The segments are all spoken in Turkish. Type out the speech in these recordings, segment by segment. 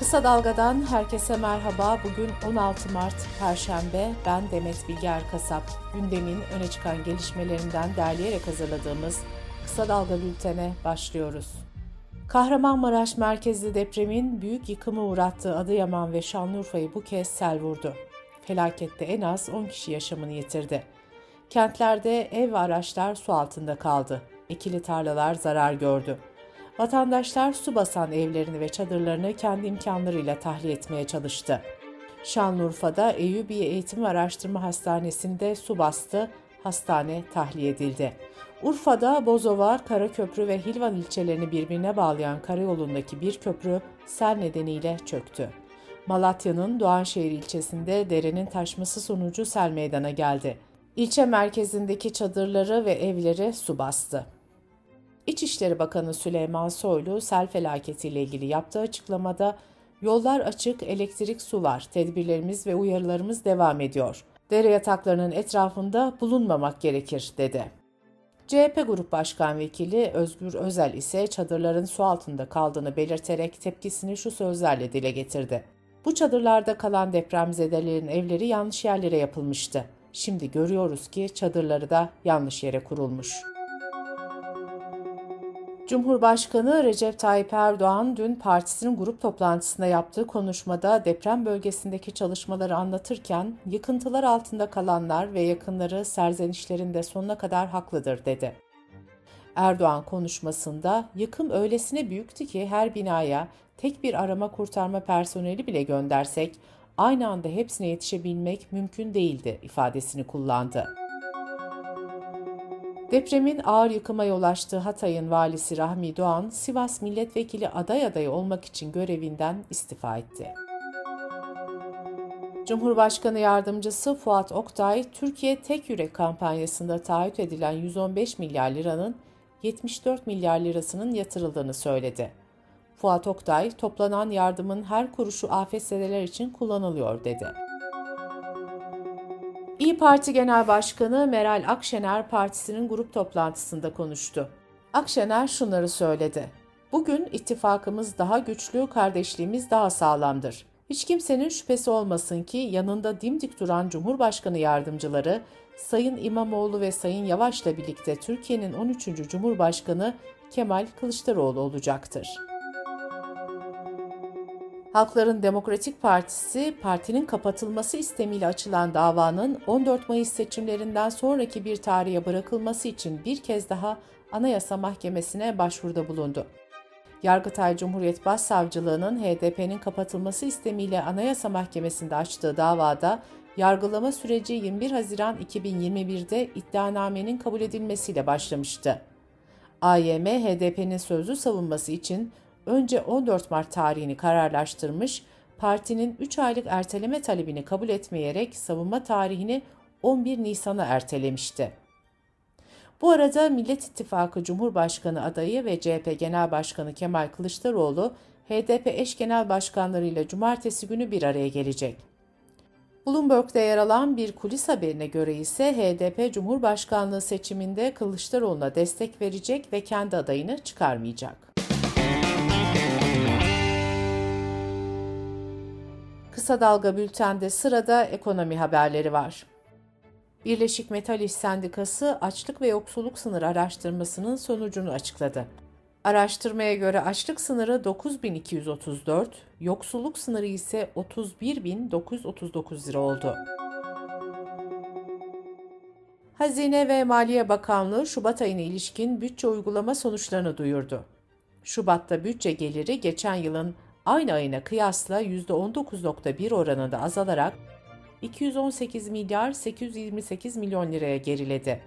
Kısa Dalga'dan herkese merhaba. Bugün 16 Mart Perşembe. Ben Demet Bilge Erkasap. Gündemin öne çıkan gelişmelerinden derleyerek hazırladığımız Kısa Dalga bültene başlıyoruz. Kahramanmaraş merkezli depremin büyük yıkımı uğrattığı Adıyaman ve Şanlıurfa'yı bu kez sel vurdu. Felakette en az 10 kişi yaşamını yitirdi. Kentlerde ev ve araçlar su altında kaldı. Ekili tarlalar zarar gördü. Vatandaşlar su basan evlerini ve çadırlarını kendi imkanlarıyla tahliye etmeye çalıştı. Şanlıurfa'da Eyyubiye Eğitim ve Araştırma Hastanesi'nde su bastı, hastane tahliye edildi. Urfa'da Bozova, Karaköprü ve Hilvan ilçelerini birbirine bağlayan karayolundaki bir köprü sel nedeniyle çöktü. Malatya'nın Doğanşehir ilçesinde derenin taşması sonucu sel meydana geldi. İlçe merkezindeki çadırları ve evleri su bastı. İçişleri Bakanı Süleyman Soylu sel felaketiyle ilgili yaptığı açıklamada yollar açık, elektrik su var, tedbirlerimiz ve uyarılarımız devam ediyor. Dere yataklarının etrafında bulunmamak gerekir dedi. CHP Grup Başkan Vekili Özgür Özel ise çadırların su altında kaldığını belirterek tepkisini şu sözlerle dile getirdi. Bu çadırlarda kalan depremzedelerin evleri yanlış yerlere yapılmıştı. Şimdi görüyoruz ki çadırları da yanlış yere kurulmuş. Cumhurbaşkanı Recep Tayyip Erdoğan dün partisinin grup toplantısında yaptığı konuşmada deprem bölgesindeki çalışmaları anlatırken yıkıntılar altında kalanlar ve yakınları serzenişlerinde sonuna kadar haklıdır dedi. Erdoğan konuşmasında yıkım öylesine büyüktü ki her binaya tek bir arama kurtarma personeli bile göndersek aynı anda hepsine yetişebilmek mümkün değildi ifadesini kullandı. Depremin ağır yıkıma yol açtığı Hatay'ın valisi Rahmi Doğan, Sivas milletvekili aday adayı olmak için görevinden istifa etti. Cumhurbaşkanı Yardımcısı Fuat Oktay, Türkiye Tek Yürek kampanyasında taahhüt edilen 115 milyar liranın 74 milyar lirasının yatırıldığını söyledi. Fuat Oktay, toplanan yardımın her kuruşu afetzedeler için kullanılıyor dedi. İyi Parti Genel Başkanı Meral Akşener partisinin grup toplantısında konuştu. Akşener şunları söyledi. Bugün ittifakımız daha güçlü, kardeşliğimiz daha sağlamdır. Hiç kimsenin şüphesi olmasın ki yanında dimdik duran Cumhurbaşkanı yardımcıları Sayın İmamoğlu ve Sayın Yavaş'la birlikte Türkiye'nin 13. Cumhurbaşkanı Kemal Kılıçdaroğlu olacaktır. Halkların Demokratik Partisi, partinin kapatılması istemiyle açılan davanın 14 Mayıs seçimlerinden sonraki bir tarihe bırakılması için bir kez daha Anayasa Mahkemesi'ne başvuruda bulundu. Yargıtay Cumhuriyet Başsavcılığı'nın HDP'nin kapatılması istemiyle Anayasa Mahkemesi'nde açtığı davada yargılama süreci 21 Haziran 2021'de iddianamenin kabul edilmesiyle başlamıştı. AYM, HDP'nin sözlü savunması için önce 14 Mart tarihini kararlaştırmış, partinin 3 aylık erteleme talebini kabul etmeyerek savunma tarihini 11 Nisan'a ertelemişti. Bu arada Millet İttifakı Cumhurbaşkanı adayı ve CHP Genel Başkanı Kemal Kılıçdaroğlu, HDP eş genel başkanlarıyla cumartesi günü bir araya gelecek. Bloomberg'da yer alan bir kulis haberine göre ise HDP Cumhurbaşkanlığı seçiminde Kılıçdaroğlu'na destek verecek ve kendi adayını çıkarmayacak. Kısa Dalga Bülten'de sırada ekonomi haberleri var. Birleşik Metal İş Sendikası açlık ve yoksulluk sınırı araştırmasının sonucunu açıkladı. Araştırmaya göre açlık sınırı 9234, yoksulluk sınırı ise 31939 lira oldu. Hazine ve Maliye Bakanlığı Şubat ayına ilişkin bütçe uygulama sonuçlarını duyurdu. Şubat'ta bütçe geliri geçen yılın aynı ayına kıyasla %19.1 oranında azalarak 218 milyar 828 milyon liraya geriledi.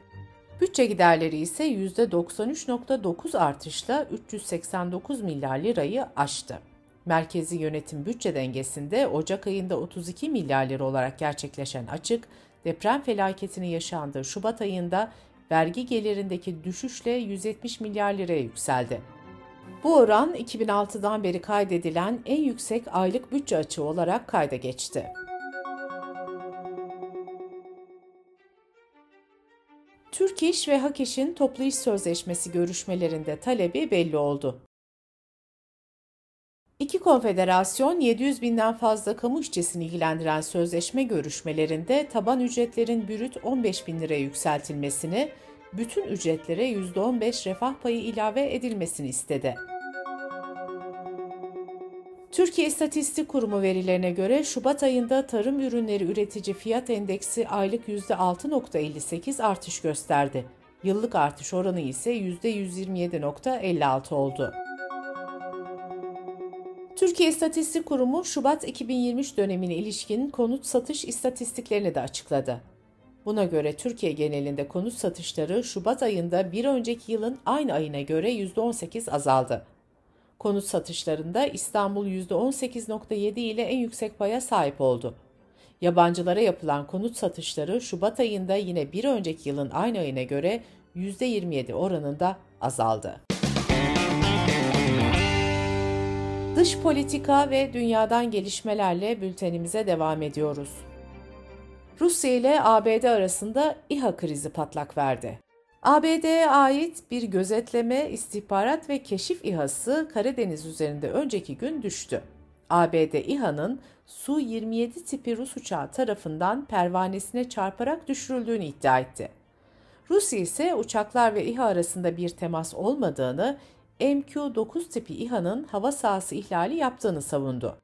Bütçe giderleri ise %93.9 artışla 389 milyar lirayı aştı. Merkezi yönetim bütçe dengesinde Ocak ayında 32 milyar lira olarak gerçekleşen açık, deprem felaketini yaşandığı Şubat ayında vergi gelirindeki düşüşle 170 milyar liraya yükseldi. Bu oran 2006'dan beri kaydedilen en yüksek aylık bütçe açığı olarak kayda geçti. Türk İş ve Hak İş'in toplu iş sözleşmesi görüşmelerinde talebi belli oldu. İki konfederasyon 700 binden fazla kamu işçisini ilgilendiren sözleşme görüşmelerinde taban ücretlerin bürüt 15 bin liraya yükseltilmesini, bütün ücretlere %15 refah payı ilave edilmesini istedi. Türkiye İstatistik Kurumu verilerine göre Şubat ayında tarım ürünleri üretici fiyat endeksi aylık %6.58 artış gösterdi. Yıllık artış oranı ise %127.56 oldu. Türkiye İstatistik Kurumu Şubat 2023 dönemine ilişkin konut satış istatistiklerini de açıkladı. Buna göre Türkiye genelinde konut satışları Şubat ayında bir önceki yılın aynı ayına göre %18 azaldı. Konut satışlarında İstanbul %18.7 ile en yüksek paya sahip oldu. Yabancılara yapılan konut satışları Şubat ayında yine bir önceki yılın aynı ayına göre %27 oranında azaldı. Dış politika ve dünyadan gelişmelerle bültenimize devam ediyoruz. Rusya ile ABD arasında İHA krizi patlak verdi. ABD'ye ait bir gözetleme, istihbarat ve keşif İHA'sı Karadeniz üzerinde önceki gün düştü. ABD İHA'nın Su-27 tipi Rus uçağı tarafından pervanesine çarparak düşürüldüğünü iddia etti. Rusya ise uçaklar ve İHA arasında bir temas olmadığını, MQ-9 tipi İHA'nın hava sahası ihlali yaptığını savundu.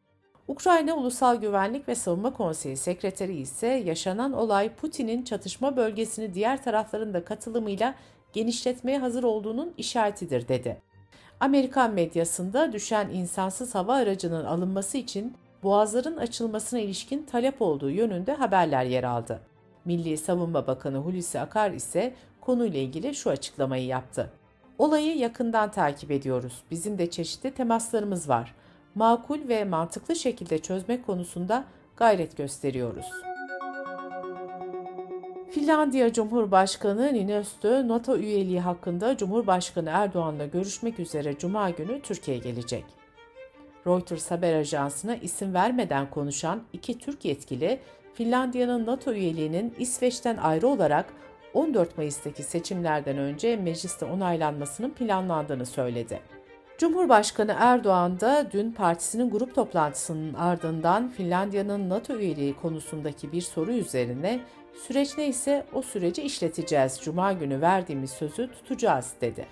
Ukrayna Ulusal Güvenlik ve Savunma Konseyi Sekreteri ise yaşanan olay Putin'in çatışma bölgesini diğer tarafların da katılımıyla genişletmeye hazır olduğunun işaretidir dedi. Amerikan medyasında düşen insansız hava aracının alınması için boğazların açılmasına ilişkin talep olduğu yönünde haberler yer aldı. Milli Savunma Bakanı Hulusi Akar ise konuyla ilgili şu açıklamayı yaptı. Olayı yakından takip ediyoruz. Bizim de çeşitli temaslarımız var makul ve mantıklı şekilde çözmek konusunda gayret gösteriyoruz. Finlandiya Cumhurbaşkanı Niinistö, NATO üyeliği hakkında Cumhurbaşkanı Erdoğan'la görüşmek üzere Cuma günü Türkiye'ye gelecek. Reuters haber ajansına isim vermeden konuşan iki Türk yetkili, Finlandiya'nın NATO üyeliğinin İsveç'ten ayrı olarak 14 Mayıs'taki seçimlerden önce mecliste onaylanmasının planlandığını söyledi. Cumhurbaşkanı Erdoğan da dün partisinin grup toplantısının ardından Finlandiya'nın NATO üyeliği konusundaki bir soru üzerine süreç neyse o süreci işleteceğiz, cuma günü verdiğimiz sözü tutacağız dedi.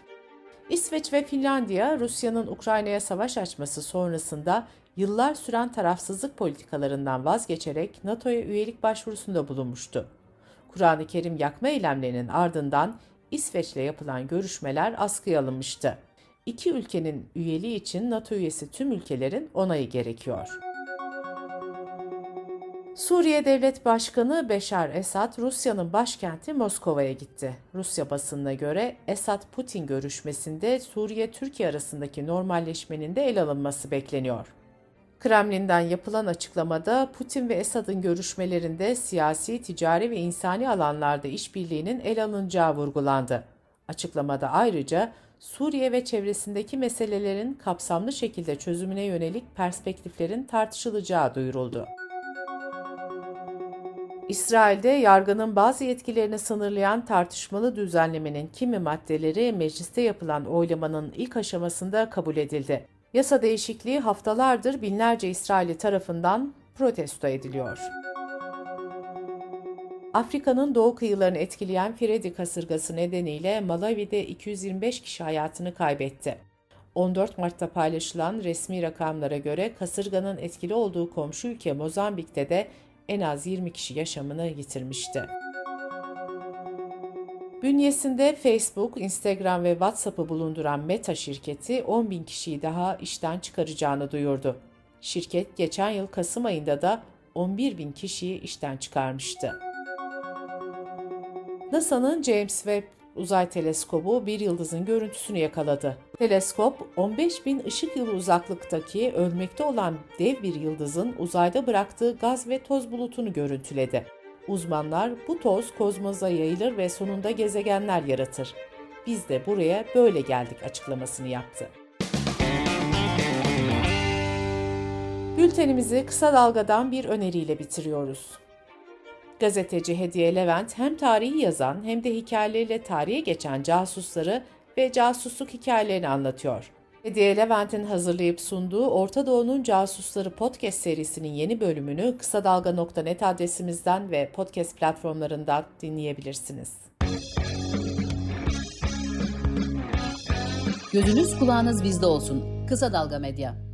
İsveç ve Finlandiya Rusya'nın Ukrayna'ya savaş açması sonrasında yıllar süren tarafsızlık politikalarından vazgeçerek NATO'ya üyelik başvurusunda bulunmuştu. Kur'an-ı Kerim yakma eylemlerinin ardından İsveç'le yapılan görüşmeler askıya alınmıştı iki ülkenin üyeliği için NATO üyesi tüm ülkelerin onayı gerekiyor. Suriye Devlet Başkanı Beşar Esad, Rusya'nın başkenti Moskova'ya gitti. Rusya basınına göre Esad-Putin görüşmesinde Suriye-Türkiye arasındaki normalleşmenin de el alınması bekleniyor. Kremlin'den yapılan açıklamada Putin ve Esad'ın görüşmelerinde siyasi, ticari ve insani alanlarda işbirliğinin el alınacağı vurgulandı. Açıklamada ayrıca Suriye ve çevresindeki meselelerin kapsamlı şekilde çözümüne yönelik perspektiflerin tartışılacağı duyuruldu. İsrail'de yargının bazı yetkilerini sınırlayan tartışmalı düzenlemenin kimi maddeleri mecliste yapılan oylamanın ilk aşamasında kabul edildi. Yasa değişikliği haftalardır binlerce İsraili tarafından protesto ediliyor. Afrika'nın doğu kıyılarını etkileyen Firedi kasırgası nedeniyle Malawi'de 225 kişi hayatını kaybetti. 14 Mart'ta paylaşılan resmi rakamlara göre kasırganın etkili olduğu komşu ülke Mozambik'te de en az 20 kişi yaşamını yitirmişti. Bünyesinde Facebook, Instagram ve WhatsApp'ı bulunduran Meta şirketi 10 bin kişiyi daha işten çıkaracağını duyurdu. Şirket geçen yıl Kasım ayında da 11 bin kişiyi işten çıkarmıştı. NASA'nın James Webb Uzay Teleskobu bir yıldızın görüntüsünü yakaladı. Teleskop 15 bin ışık yılı uzaklıktaki ölmekte olan dev bir yıldızın uzayda bıraktığı gaz ve toz bulutunu görüntüledi. Uzmanlar bu toz kozmoza yayılır ve sonunda gezegenler yaratır. Biz de buraya böyle geldik açıklamasını yaptı. Bültenimizi kısa dalgadan bir öneriyle bitiriyoruz. Gazeteci Hediye Levent hem tarihi yazan hem de hikayeleriyle tarihe geçen casusları ve casusluk hikayelerini anlatıyor. Hediye Levent'in hazırlayıp sunduğu Orta Doğu'nun Casusları podcast serisinin yeni bölümünü kısa dalga.net adresimizden ve podcast platformlarından dinleyebilirsiniz. Gözünüz kulağınız bizde olsun. Kısa Dalga Medya.